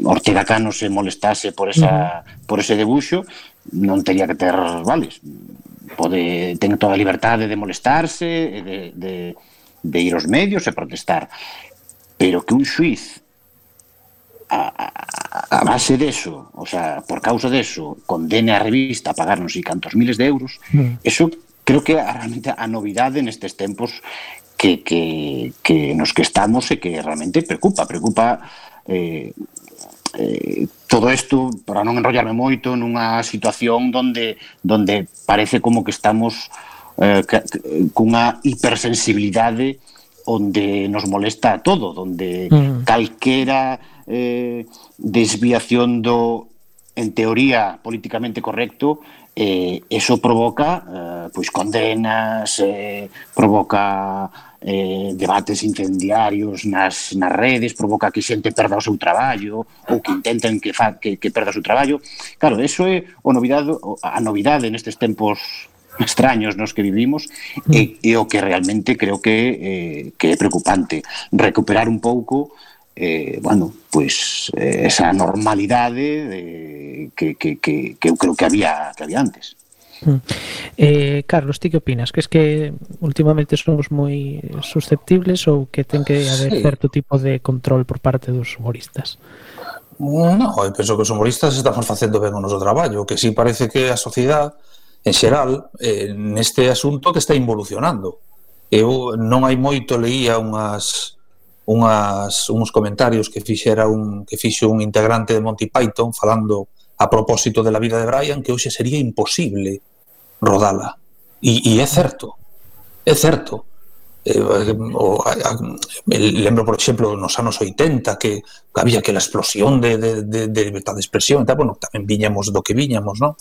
Ortega Cano se molestase por esa, por ese debuxo non teria que ter vales. Pode, ten toda a liberdade de molestarse de, de, de ir aos medios e protestar. Pero que un xuiz a, a base deso, o sea, por causa deso, condene a revista a pagar non sei cantos miles de euros, mm. eso creo que a, realmente a novidade nestes tempos que, que, que nos que estamos e que realmente preocupa, preocupa eh, eh, todo isto, para non enrollarme moito, nunha situación donde, donde parece como que estamos eh, cunha hipersensibilidade onde nos molesta a todo, donde mm. calquera eh, desviación do, en teoría, políticamente correcto, eh, eso provoca eh, pois condenas, eh, provoca eh, debates incendiarios nas, nas redes, provoca que xente perda o seu traballo ou que intenten que, fa, que, que perda o seu traballo. Claro, eso é o novidade, a novidade nestes tempos extraños nos que vivimos e, e o que realmente creo que, eh, que é preocupante. Recuperar un pouco eh, bueno, pues eh, esa normalidade de, que, que, que, que eu creo que había que había antes. Mm. Eh, Carlos, ti que opinas? Que es que últimamente somos moi susceptibles ou que ten que haber sí. certo tipo de control por parte dos humoristas? No, eu penso que os humoristas estamos facendo ben o noso traballo, que si sí parece que a sociedade en xeral eh, neste asunto que está involucionando. Eu non hai moito leía unhas unhas, uns comentarios que fixera un que fixo un integrante de Monty Python falando a propósito de la vida de Brian que hoxe sería imposible rodala. E, e é certo. É certo. Eh, o, a, a, lembro, por exemplo, nos anos 80 que había aquela explosión de, de, de, de libertad de expresión e tal, bueno, tamén viñamos do que viñamos, non?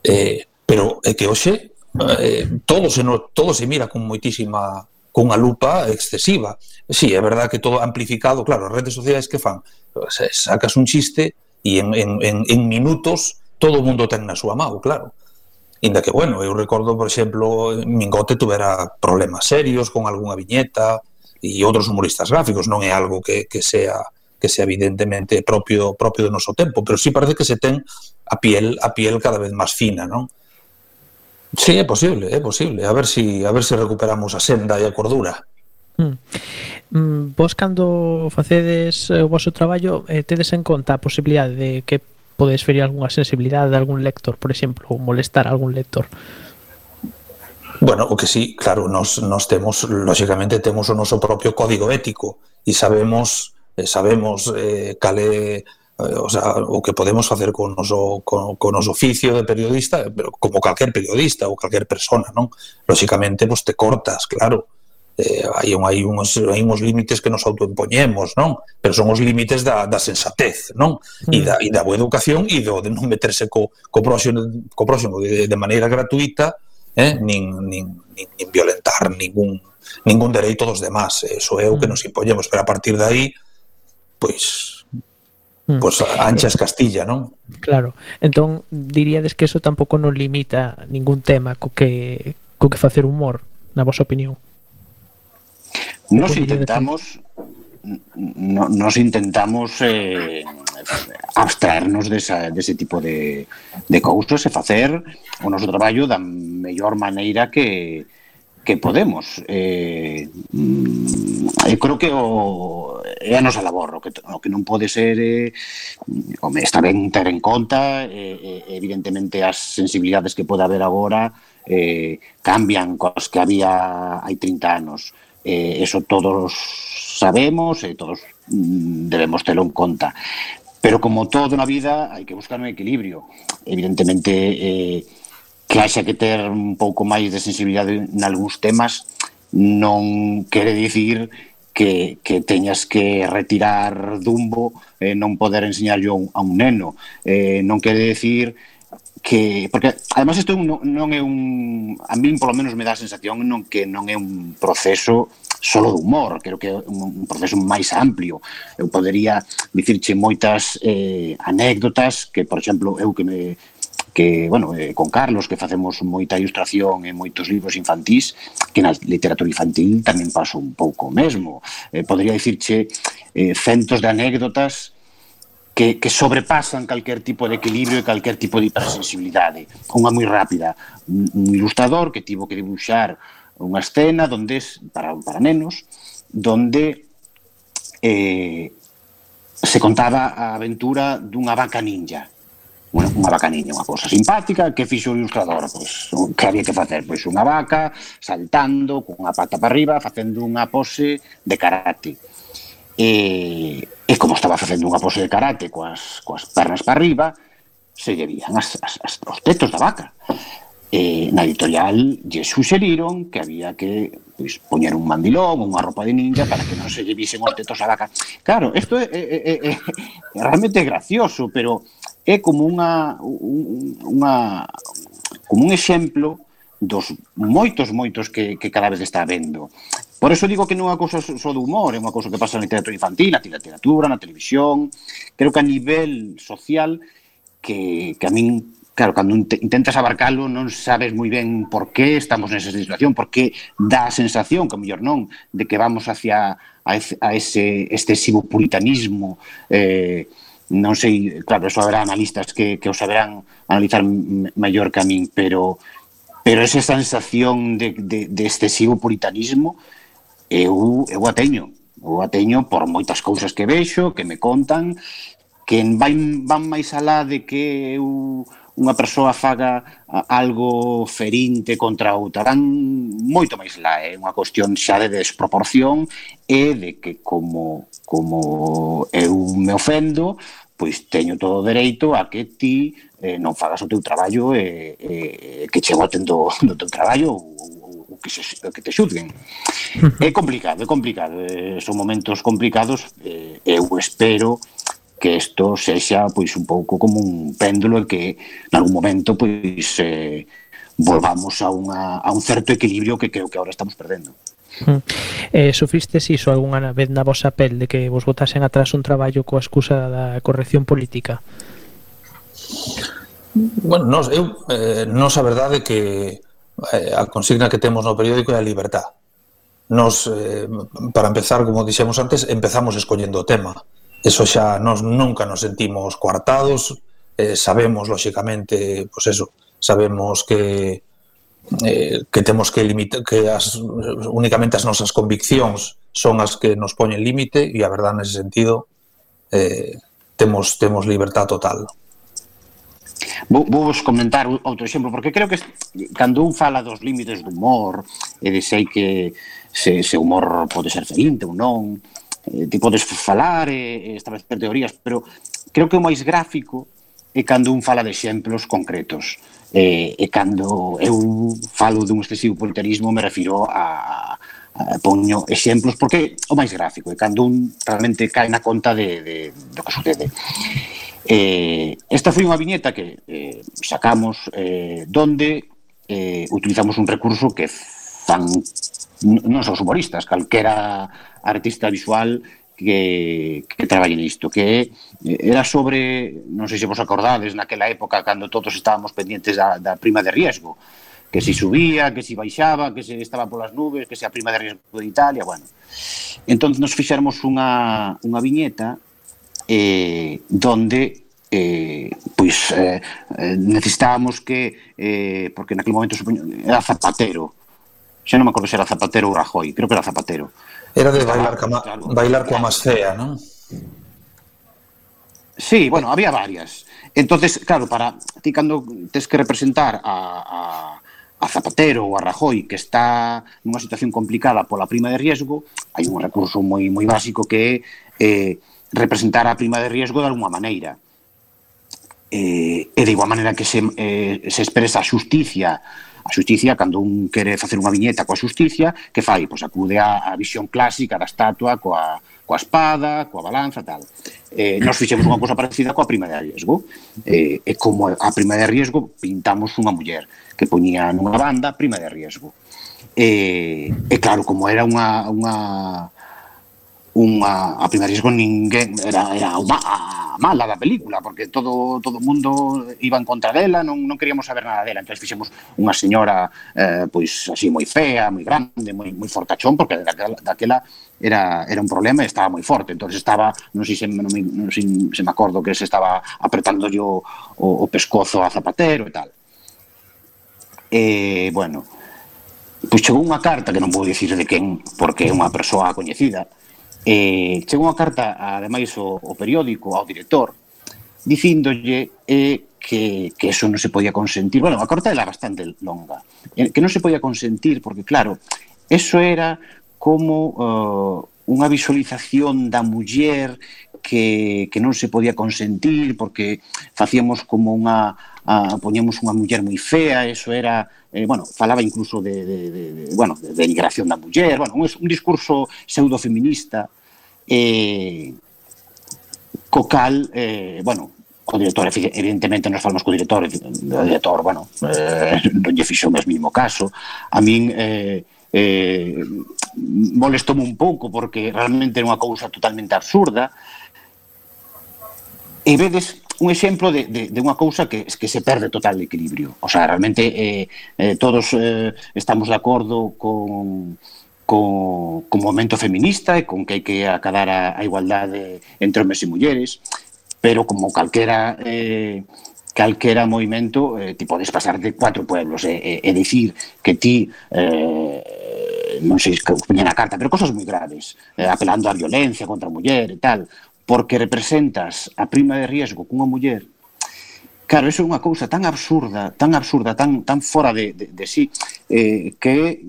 Eh, pero é que hoxe eh, todo se, no, todo se mira con moitísima cunha lupa excesiva. Sí, é verdad que todo amplificado, claro, as redes sociais que fan? Eh, sacas un chiste e en, en, en, en minutos todo o mundo ten na súa mão, claro. Inda que, bueno, eu recordo, por exemplo, Mingote tuvera problemas serios con algunha viñeta e outros humoristas gráficos, non é algo que, que sea que sea evidentemente propio propio do noso tempo, pero sí parece que se ten a piel a piel cada vez máis fina, non? Sí, é posible, é posible. A ver si a ver se si recuperamos a senda e a cordura. Mm. mm. Vos cando facedes eh, o vosso traballo eh, tedes en conta a posibilidade de que podes ferir algunha sensibilidade de algún lector, por exemplo, ou molestar a algún lector? Bueno, o que sí, claro, nos, nos temos, lóxicamente, temos o noso propio código ético e sabemos eh, sabemos eh, cal é Eh, o sea, o que podemos facer con noso, con, con noso oficio de periodista, pero como calquer periodista ou calquer persona, non? Lóxicamente, vos te cortas, claro. Eh, hai, un, hai, uns, hai uns límites que nos autoimpoñemos, non? Pero son os límites da, da sensatez, non? Mm. E, da, e da boa educación e do de non meterse co, co próximo, co próximo de, de maneira gratuita eh? nin, nin, nin, nin violentar ningún, ningún dereito dos demás. Eso é o que mm. nos impoñemos, pero a partir de aí, pois, mm. pois pues, anchas Castilla, non? Claro. Entón, diríades que eso tampouco non limita ningún tema co que co que facer humor, na vosa opinión. Nos intentamos no, nos intentamos eh, abstraernos desa, dese tipo de, de cousas e facer o noso traballo da mellor maneira que, que podemos. Eh, mm, creo que o, é a nosa labor, o que, o que non pode ser eh, home, está ben ter en conta eh, evidentemente as sensibilidades que pode haber agora eh, cambian cos que había hai 30 anos Eh, eso todos sabemos e todos mm, debemos telo en conta. Pero como todo na vida, hai que buscar un equilibrio. Evidentemente, eh, que haxa que ter un pouco máis de sensibilidade en algúns temas non quere dicir que, que teñas que retirar Dumbo e eh, non poder enseñarlle a un neno. Eh, non quere dicir que porque además isto non, non é un a min polo menos me dá a sensación non que non é un proceso solo de humor, creo que é un, un proceso máis amplio. Eu podería dicirche moitas eh, anécdotas que, por exemplo, eu que me que, bueno, eh, con Carlos, que facemos moita ilustración e moitos libros infantís, que na literatura infantil tamén paso un pouco mesmo. Eh, podría dicirche eh, centos de anécdotas que, que sobrepasan calquer tipo de equilibrio e calquer tipo de hipersensibilidade. Unha moi rápida, un, un ilustrador que tivo que dibuixar unha escena donde para, para nenos, donde eh, se contaba a aventura dunha vaca ninja bueno, unha bacaniña, unha cousa simpática que fixo o ilustrador, pois, que había que facer, pois unha vaca saltando cunha pata para arriba, facendo unha pose de karate. E, e como estaba facendo unha pose de karate coas, coas pernas para arriba, se lle vían as, as, as, os tetos da vaca. E, na editorial lle suxeriron que había que pois, poñer un mandilón, unha roupa de ninja para que non se lle visen os tetos a vaca. Claro, isto é, é, é, é, é realmente gracioso, pero é como unha, unha como un exemplo dos moitos, moitos que, que cada vez está vendo. Por eso digo que non é unha cousa só do humor, é unha cousa que pasa na literatura infantil, na literatura, na televisión, creo que a nivel social, que, que a min, claro, cando intentas abarcalo non sabes moi ben por que estamos nesa situación, por que dá a sensación, que mellor non, de que vamos hacia a ese excesivo puritanismo eh, non sei, claro, eso habrá analistas que, que o saberán analizar mellor que a min, pero pero esa sensación de, de, de excesivo puritanismo eu, eu a teño. Eu a teño por moitas cousas que vexo que me contan que vai, van máis alá de que eu unha persoa faga algo ferinte contra outra. Dan moito máis lá, é eh, unha cuestión xa de desproporción e de que como, como eu me ofendo, pois teño todo o dereito a que ti eh, non fagas o teu traballo e eh, eh, que che boten do, do teu traballo ou, ou que, se, que te xudguen. É complicado, é complicado. Eh, son momentos complicados. Eh, eu espero que isto sexa pois un pouco como un péndulo que en algún momento pois eh, volvamos a, unha, a un certo equilibrio que creo que ahora estamos perdendo. Mm. Eh, sufristes iso algunha vez na vosa pel de que vos botasen atrás un traballo coa excusa da corrección política? Bueno, nos, eu, eh, nos a verdade que eh, a consigna que temos no periódico é a libertad. Nos, eh, para empezar, como dixemos antes, empezamos escollendo o tema. Eso xa nos nunca nos sentimos coartados, eh, sabemos lóxicamente, pois pues eso, sabemos que eh, que temos que limitar que as únicamente as nosas conviccións son as que nos poñen límite e a verdade nesse sentido eh, temos temos libertad total. Vou, vou vos comentar outro exemplo porque creo que cando un fala dos límites do humor e de sei que se, se humor pode ser feliz ou non, eh, ti podes falar e, e establecer teorías, pero creo que o máis gráfico é cando un fala de exemplos concretos. E, e cando eu falo dun excesivo politerismo me refiro a, a poño exemplos porque o máis gráfico e cando un realmente cae na conta de, de, do que sucede. Eh, esta foi unha viñeta que eh, sacamos eh, donde eh, utilizamos un recurso que fan non só os humoristas, calquera artista visual que, que traballe nisto, que era sobre, non sei se vos acordades, naquela época cando todos estábamos pendientes da, da prima de riesgo, que se subía, que se baixaba, que se estaba polas nubes, que se a prima de riesgo de Italia, bueno. Entón nos fixermos unha, unha viñeta eh, donde eh, pois eh, eh necesitábamos que eh, porque naquele momento supoño, era Zapatero xa non me acordo se era Zapatero ou Rajoy, creo que era Zapatero. Era de bailar, cama, claro, bailar coa máis fea, non? Sí, bueno, había varias. Entonces, claro, para ti cando tes que representar a, a, a Zapatero ou a Rajoy que está nunha situación complicada pola prima de riesgo, hai un recurso moi moi básico que é eh, representar a prima de riesgo de alguma maneira. Eh, e de igual maneira que se, eh, se expresa a xusticia A xusticia, cando un quere facer unha viñeta coa xusticia, que fai? Pois acude á, á visión clásica da estatua coa, coa espada, coa balanza, tal. Eh, nos fixemos unha cosa parecida coa prima de riesgo. Eh, e como a prima de riesgo pintamos unha muller que poñía nunha banda prima de riesgo. Eh, e claro, como era unha, unha unha a primeira con ninguén era era a mala da película porque todo todo o mundo iba en contra dela, non non queríamos saber nada dela. Entón fixemos unha señora eh, pois así moi fea, moi grande, moi moi fortachón porque daquela, daquela era era un problema e estaba moi forte. Entón estaba, non sei se non, non sei, se me acordo que se estaba apretando o, o, o pescozo a Zapatero e tal. E bueno, pois chegou unha carta que non vou dicir de quen porque é unha persoa coñecida Eh, chegou unha carta, ademais, o, o periódico, ao director, dicíndolle eh, que, que eso non se podía consentir. Bueno, a carta era bastante longa. Eh, que non se podía consentir, porque claro, eso era como uh, unha visualización da muller que, que non se podía consentir porque facíamos como unha uh, poñemos unha muller moi fea, eso era eh, bueno, falaba incluso de, de, de, de bueno, de denigración da muller, bueno, un, un discurso pseudofeminista eh, co cal, eh, bueno, co director, evidentemente nos falamos co director, o director, bueno, eh, non lle fixo o mesmo caso, a min eh, eh, molestou un pouco porque realmente é unha cousa totalmente absurda, e vedes un exemplo de, de, de unha cousa que, que se perde total de equilibrio. O sea, realmente eh, eh, todos eh, estamos de acordo con, con, con momento feminista e con que hai que acadar a, a igualdade entre homens e mulleres, pero como calquera eh, calquera movimento eh, ti podes pasar de cuatro pueblos e, eh, e, eh, e dicir que ti eh, non sei que poñen a carta, pero cosas moi graves, eh, apelando á violencia contra a muller e tal porque representas a prima de riesgo cunha muller, claro, eso é unha cousa tan absurda, tan absurda, tan tan fora de, de, de sí, eh, que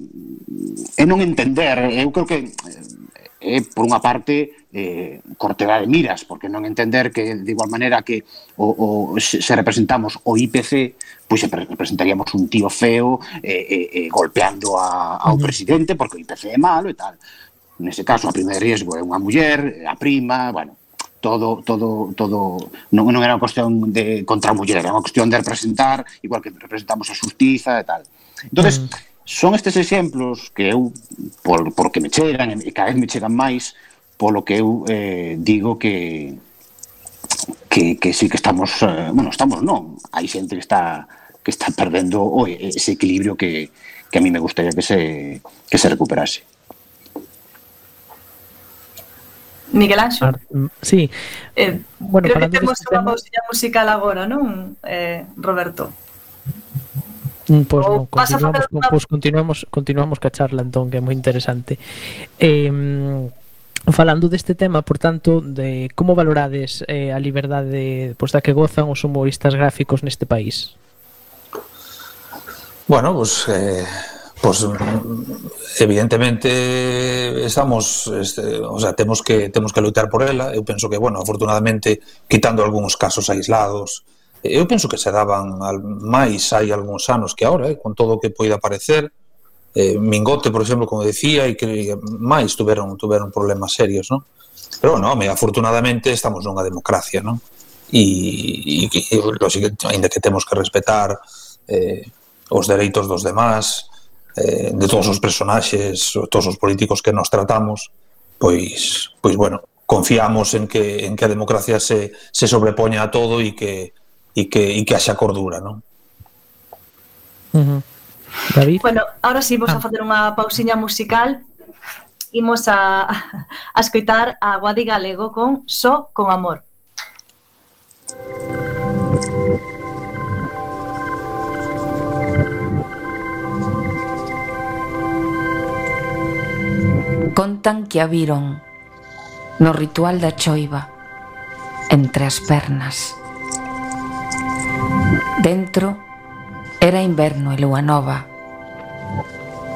é non entender, eh, eu creo que eh, é, por unha parte, eh, cortedade de miras, porque non entender que, de igual maneira que o, o, se representamos o IPC, pois se representaríamos un tío feo eh, eh, eh golpeando a, ao presidente, porque o IPC é malo e tal. Nese caso, a prima de riesgo é unha muller, a prima, bueno, todo todo todo non, non era unha cuestión de contra a muller, era unha cuestión de representar, igual que representamos a xustiza e tal. Entonces, mm. son estes exemplos que eu por porque me chegan e cada vez me chegan máis polo que eu eh, digo que que que sí que estamos, eh, bueno, estamos non, hai xente que está que está perdendo o, ese equilibrio que que a mí me gustaría que se que se recuperase. Miguel Anxo. Ar, ah, mm, sí. Eh, eh, bueno, creo que temos unha pausilla musical agora, non, eh, Roberto? Pois pues, no, continuamos, una... pues, continuamos, continuamos ca charla entón, que é moi interesante. Eh, Falando deste tema, por tanto, de como valorades eh, a liberdade pois, pues, da que gozan os humoristas gráficos neste país? Bueno, pues eh, Pois pues, evidentemente estamos este, o sea, temos que temos que lutar por ela, eu penso que bueno, afortunadamente quitando algúns casos aislados, eu penso que se daban al, máis hai algúns anos que agora, eh, con todo o que poida aparecer, eh, Mingote, por exemplo, como decía, e que máis tuveron tuveron problemas serios, non? Pero bueno, home, afortunadamente estamos nunha democracia, non? E, e, e, seguinte, ainda que temos que respetar eh, os dereitos dos demás, eh, de todos os personaxes, todos os políticos que nos tratamos, pois, pois bueno, confiamos en que, en que a democracia se, se sobrepoña a todo e que, e que, e que haxa cordura, non? Uh -huh. David? Bueno, ahora sí, vamos ah. a facer unha pausiña musical imos a, a escoitar a Guadi Galego con Só so con Amor. contan que a viron no ritual da choiva entre as pernas. Dentro era inverno e lúa nova.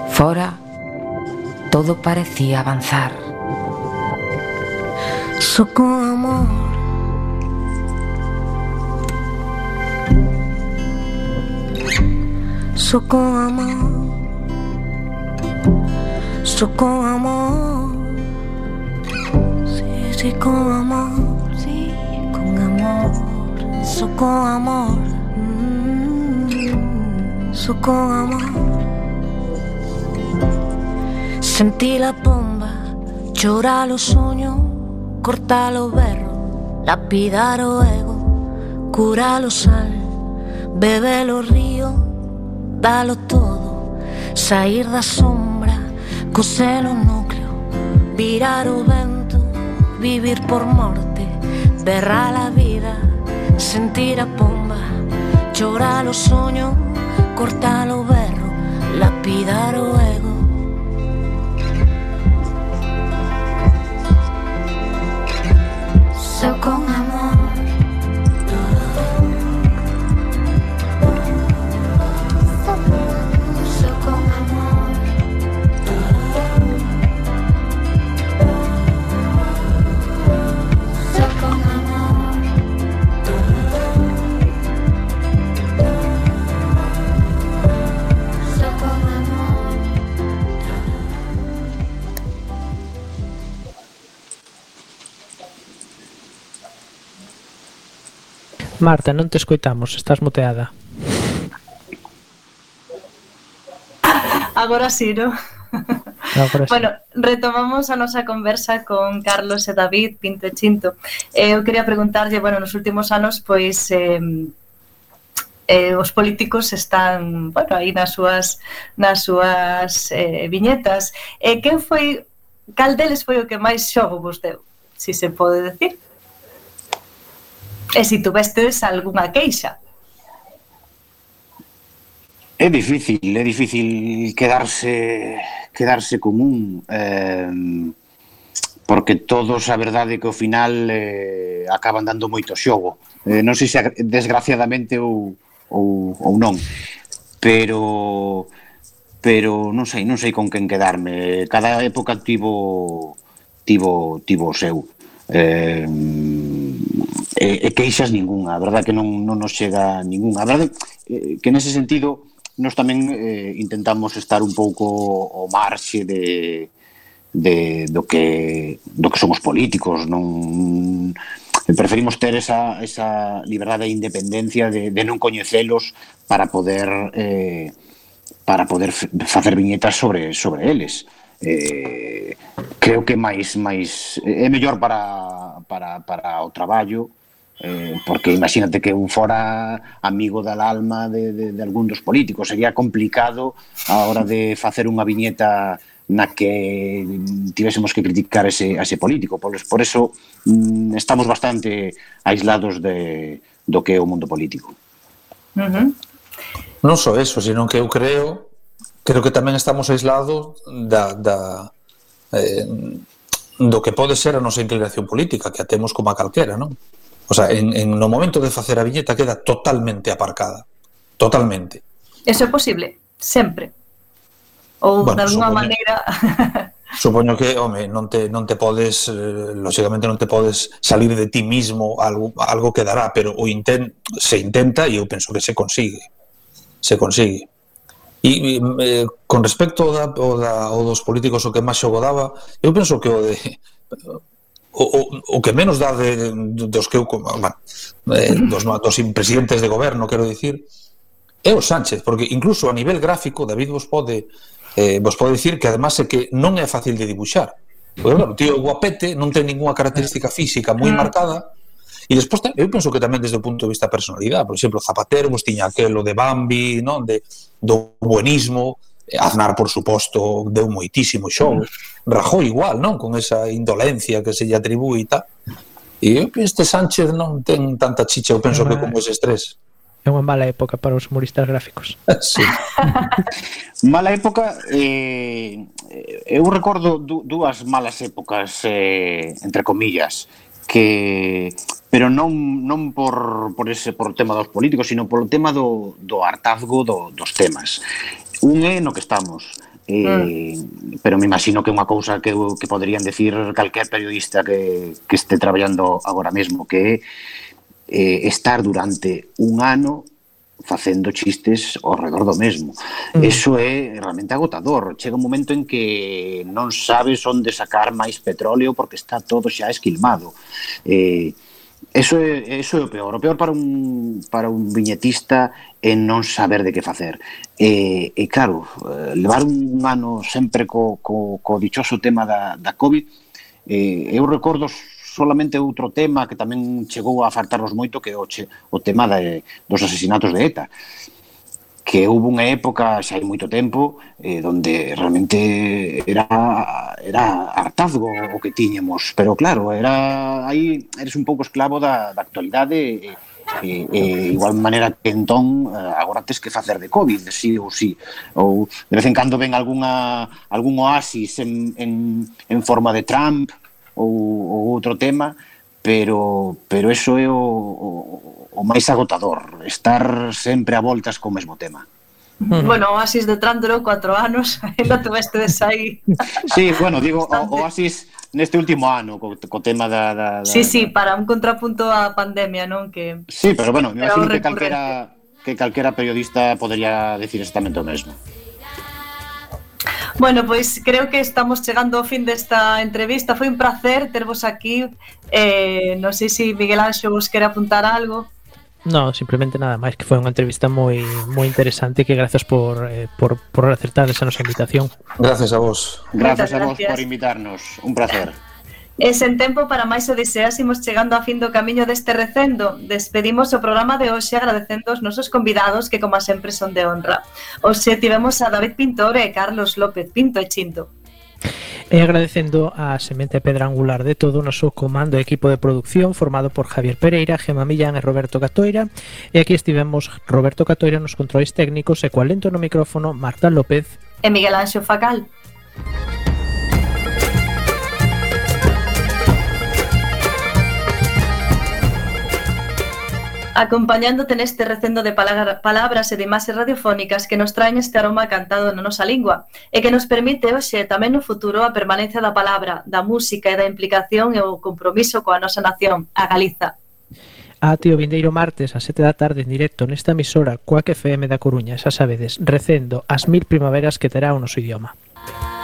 Fora todo parecía avanzar. Só con amor Só con amor So con amor, sí, sí, con amor, sí, con amor, so con amor, mm, so con amor. Sentí la bomba, llora los sueños, corta los berros, lapidar o ego, curar o sal, beber o río, dalo todo, sair da sombra, Coselo núcleo, virar o vento, vivir por morte, berrar a vida, sentir a pomba, chorar o soño, cortar o berro, lapidar o ego. Só con amor. Marta, non te escoitamos, estás muteada. Agora sí, ¿no? Agora sí. Bueno, retomamos a nosa conversa con Carlos e David Pinto e Chinto. Eh, eu quería preguntarlle, bueno, nos últimos anos, pois, eh, eh, os políticos están, bueno, aí nas súas, nas súas eh, viñetas. Eh, quen foi, cal deles foi o que máis xogo vos deu, se si se pode decir? e se si tuvestes algunha queixa. É difícil, é difícil quedarse quedarse común eh, porque todos a verdade que ao final eh, acaban dando moito xogo. Eh, non sei se desgraciadamente ou, ou, ou non, pero pero non sei, non sei con quen quedarme. Cada época tivo tivo tivo o seu. Eh, e, e queixas ningunha, a verdade que non, non nos chega ningunha, A verdade que nese sentido nos tamén eh, intentamos estar un pouco o marxe de, de do que do que somos políticos, non preferimos ter esa, esa liberdade e independencia de, de non coñecelos para poder eh, para poder facer viñetas sobre sobre eles. Eh, creo que máis máis é mellor para para, para o traballo, eh, porque imagínate que un fora amigo da alma de, de, de algún dos políticos, sería complicado a hora de facer unha viñeta na que tivésemos que criticar ese, a ese político. Por, por eso mm, estamos bastante aislados de, do que é o mundo político. Uh -huh. Non só eso, sino que eu creo creo que tamén estamos aislados da, da eh, do que pode ser a nosa inclinación política, que a temos como a calquera, non? O sea, en, en no momento de facer a viñeta queda totalmente aparcada. Totalmente. Eso é posible, sempre. Ou bueno, de alguma supoño, maneira... <laughs> supoño que, home, non te, non te podes, eh, lógicamente non te podes salir de ti mismo, algo, algo quedará, pero o intent, se intenta e eu penso que se consigue. Se consigue. E, e eh, con respecto ao, da, ao, da, ao dos políticos o que máis xogo daba, eu penso que o de o, o, o que menos dá de, dos que eu, bueno, eh, dos, dos presidentes de goberno, quero dicir, é o Sánchez, porque incluso a nivel gráfico David vos pode eh, vos pode dicir que además é que non é fácil de dibuixar. Porque, claro, tío guapete non ten ninguna característica física moi mm. marcada, E despois, eu penso que tamén desde o punto de vista da personalidade, por exemplo, Zapatero, vos tiña aquelo de Bambi, non? De, do buenismo, eh, Aznar, por suposto, deu moitísimo xogo. Rajoy igual, non? Con esa indolencia que se lle atribúe e tal. E eu este Sánchez non ten tanta chicha, eu penso que como eses tres. É unha mala época para os humoristas gráficos. <laughs> sí. <laughs> mala época, eh, eh eu recordo dúas malas épocas, eh, entre comillas, que pero non non por por ese por tema dos políticos, sino polo tema do do hartazgo do, dos temas. Un é no que estamos, Eh, mm. pero me imagino que é unha cousa que, que poderían decir calquer periodista que, que este traballando agora mesmo que é eh, estar durante un ano facendo chistes ao redor do mesmo. Mm. Eso é realmente agotador. Chega un momento en que non sabes onde sacar máis petróleo porque está todo xa esquilmado. Eh, Eso é, eso é o peor. O peor para un, para un viñetista é non saber de que facer. E, e claro, eh, levar un ano sempre co, co, co dichoso tema da, da COVID, eh, eu recordo solamente outro tema que tamén chegou a faltarnos moito que o, che, o tema de, dos asesinatos de ETA que houve unha época xa hai moito tempo eh, donde realmente era era hartazgo o que tiñemos pero claro, era aí eres un pouco esclavo da, da actualidade e, e, e igual maneira que entón eh, agora tes que facer de COVID, si sí ou si sí. ou de vez en cando ven algunha algún oasis en, en, en forma de Trump ou, ou outro tema, pero pero eso é o, o, o máis agotador, estar sempre a voltas co mesmo tema. <laughs> Bueno, Oasis de Trándolo, cuatro anos, <laughs> ainda tuveste desai. Sí, bueno, digo, bastante. o, Oasis neste último ano, co, co tema da, da, da... Sí, sí, para un contrapunto á pandemia, non? Que... Sí, pero bueno, me imagino que calquera, que calquera periodista podría decir exactamente o mesmo. Bueno, pois creo que estamos chegando ao fin desta entrevista. Foi un placer tervos aquí. Eh, non sei se Miguel Anxo vos quere apuntar algo. No, simplemente nada máis que foi unha entrevista moi moi interesante que grazas por, eh, por, por acertar esa nosa invitación. Gracias a vos. Gracias, gracias a vos gracias. por invitarnos. Un placer. E sen tempo para máis o deseásemos chegando a fin do camiño deste recendo. Despedimos o programa de hoxe agradecendo os nosos convidados que, como sempre, son de honra. Hoxe tivemos a David Pintor e Carlos López Pinto e Chinto. E agradecendo a semente pedra angular de todo o noso comando e equipo de producción formado por Javier Pereira, Gema Millán e Roberto Catoira. E aquí estivemos Roberto Catoira nos controles técnicos e coalento no micrófono Marta López e Miguel Anxo Facal. acompañándote neste recendo de palabras e de imaxes radiofónicas que nos traen este aroma cantado na nosa lingua e que nos permite hoxe e tamén no futuro a permanencia da palabra, da música e da implicación e o compromiso coa nosa nación, a Galiza. Ah, a o vindeiro martes a 7 da tarde en directo nesta emisora Coac FM da Coruña, xa sabedes, recendo as mil primaveras que terá o noso idioma. Música